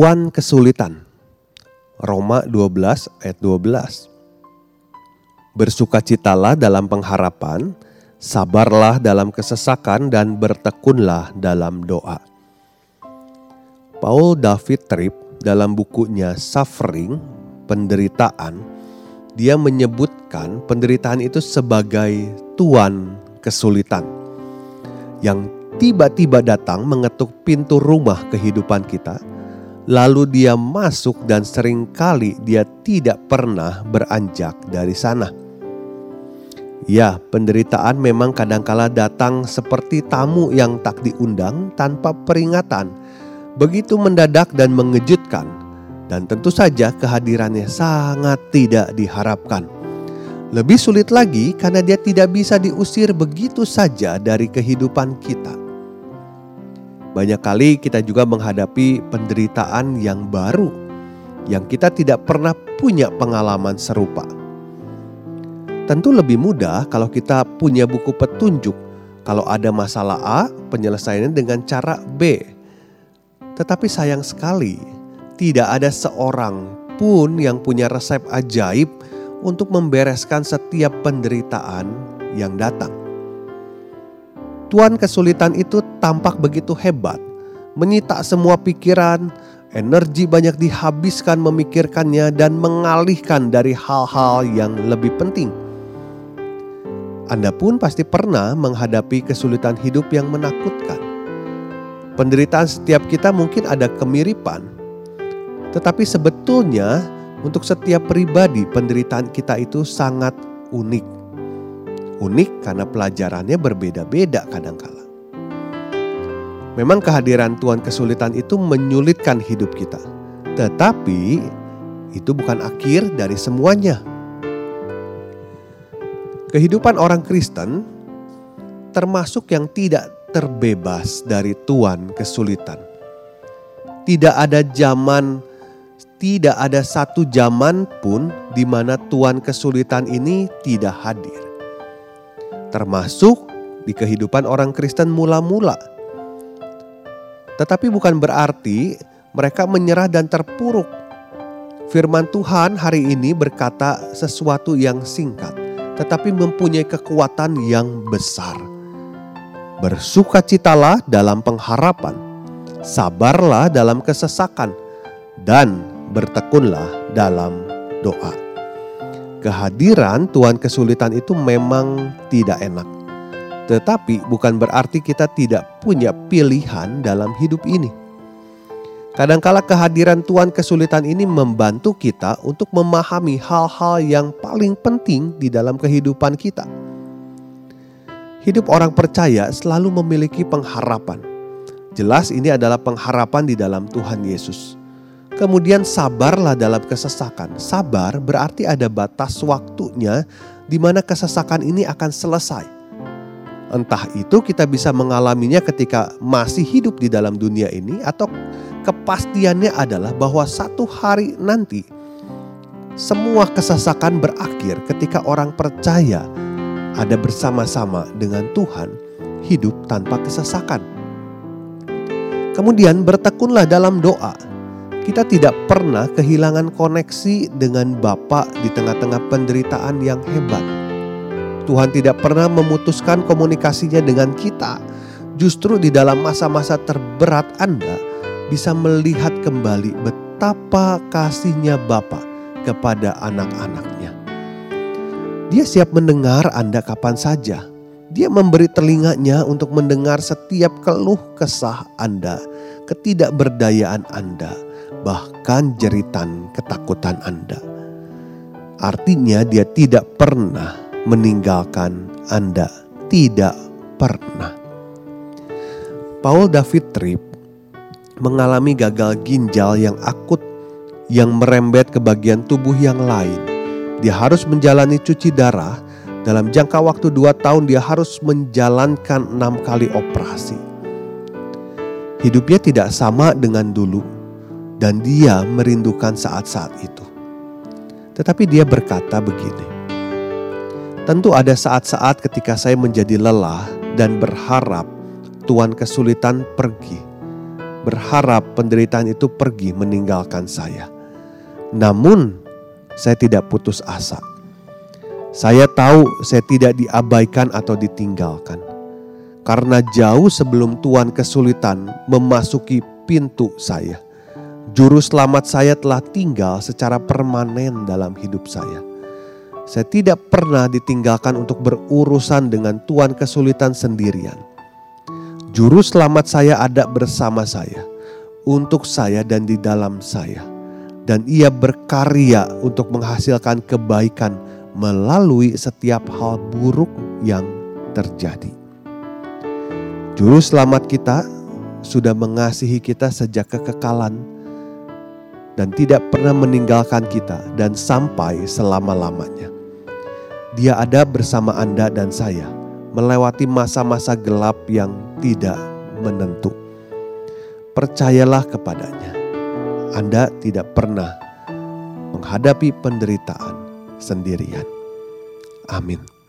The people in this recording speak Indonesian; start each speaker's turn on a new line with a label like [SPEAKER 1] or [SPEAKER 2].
[SPEAKER 1] Tuan kesulitan. Roma 12 ayat 12. Bersukacitalah dalam pengharapan, sabarlah dalam kesesakan dan bertekunlah dalam doa. Paul David Tripp dalam bukunya Suffering, penderitaan, dia menyebutkan penderitaan itu sebagai tuan kesulitan yang tiba-tiba datang mengetuk pintu rumah kehidupan kita lalu dia masuk dan sering kali dia tidak pernah beranjak dari sana. Ya, penderitaan memang kadangkala datang seperti tamu yang tak diundang tanpa peringatan. Begitu mendadak dan mengejutkan. Dan tentu saja kehadirannya sangat tidak diharapkan. Lebih sulit lagi karena dia tidak bisa diusir begitu saja dari kehidupan kita. Banyak kali kita juga menghadapi penderitaan yang baru yang kita tidak pernah punya pengalaman serupa. Tentu lebih mudah kalau kita punya buku petunjuk. Kalau ada masalah A, penyelesaiannya dengan cara B. Tetapi sayang sekali, tidak ada seorang pun yang punya resep ajaib untuk membereskan setiap penderitaan yang datang. Tuan kesulitan itu tampak begitu hebat, menyita semua pikiran, energi banyak dihabiskan memikirkannya dan mengalihkan dari hal-hal yang lebih penting. Anda pun pasti pernah menghadapi kesulitan hidup yang menakutkan. Penderitaan setiap kita mungkin ada kemiripan, tetapi sebetulnya untuk setiap pribadi penderitaan kita itu sangat unik unik karena pelajarannya berbeda-beda kadangkala. Memang kehadiran Tuhan kesulitan itu menyulitkan hidup kita. Tetapi itu bukan akhir dari semuanya. Kehidupan orang Kristen termasuk yang tidak terbebas dari Tuhan kesulitan. Tidak ada zaman, tidak ada satu zaman pun di mana Tuhan kesulitan ini tidak hadir termasuk di kehidupan orang Kristen mula-mula. Tetapi bukan berarti mereka menyerah dan terpuruk. Firman Tuhan hari ini berkata sesuatu yang singkat, tetapi mempunyai kekuatan yang besar. Bersukacitalah dalam pengharapan, sabarlah dalam kesesakan, dan bertekunlah dalam doa kehadiran Tuhan kesulitan itu memang tidak enak. Tetapi bukan berarti kita tidak punya pilihan dalam hidup ini. Kadangkala kehadiran Tuhan kesulitan ini membantu kita untuk memahami hal-hal yang paling penting di dalam kehidupan kita. Hidup orang percaya selalu memiliki pengharapan. Jelas ini adalah pengharapan di dalam Tuhan Yesus. Kemudian sabarlah dalam kesesakan. Sabar berarti ada batas waktunya di mana kesesakan ini akan selesai. Entah itu kita bisa mengalaminya ketika masih hidup di dalam dunia ini atau kepastiannya adalah bahwa satu hari nanti semua kesesakan berakhir ketika orang percaya ada bersama-sama dengan Tuhan hidup tanpa kesesakan. Kemudian bertekunlah dalam doa kita tidak pernah kehilangan koneksi dengan Bapa di tengah-tengah penderitaan yang hebat. Tuhan tidak pernah memutuskan komunikasinya dengan kita. Justru di dalam masa-masa terberat Anda bisa melihat kembali betapa kasihnya Bapa kepada anak-anaknya. Dia siap mendengar Anda kapan saja. Dia memberi telinganya untuk mendengar setiap keluh kesah Anda, ketidakberdayaan Anda, bahkan jeritan ketakutan Anda. Artinya, dia tidak pernah meninggalkan Anda. Tidak pernah. Paul David Tripp mengalami gagal ginjal yang akut yang merembet ke bagian tubuh yang lain. Dia harus menjalani cuci darah. Dalam jangka waktu dua tahun dia harus menjalankan enam kali operasi. Hidupnya tidak sama dengan dulu dan dia merindukan saat-saat itu. Tetapi dia berkata begini, Tentu ada saat-saat ketika saya menjadi lelah dan berharap Tuhan kesulitan pergi. Berharap penderitaan itu pergi meninggalkan saya. Namun saya tidak putus asa. Saya tahu saya tidak diabaikan atau ditinggalkan. Karena jauh sebelum Tuhan kesulitan memasuki pintu saya. Juru selamat saya telah tinggal secara permanen dalam hidup saya saya tidak pernah ditinggalkan untuk berurusan dengan Tuhan kesulitan sendirian. Juru selamat saya ada bersama saya, untuk saya dan di dalam saya. Dan ia berkarya untuk menghasilkan kebaikan melalui setiap hal buruk yang terjadi. Juru selamat kita sudah mengasihi kita sejak kekekalan dan tidak pernah meninggalkan kita dan sampai selama-lamanya. Dia ada bersama Anda dan saya melewati masa-masa gelap yang tidak menentu. Percayalah kepadanya. Anda tidak pernah menghadapi penderitaan sendirian. Amin.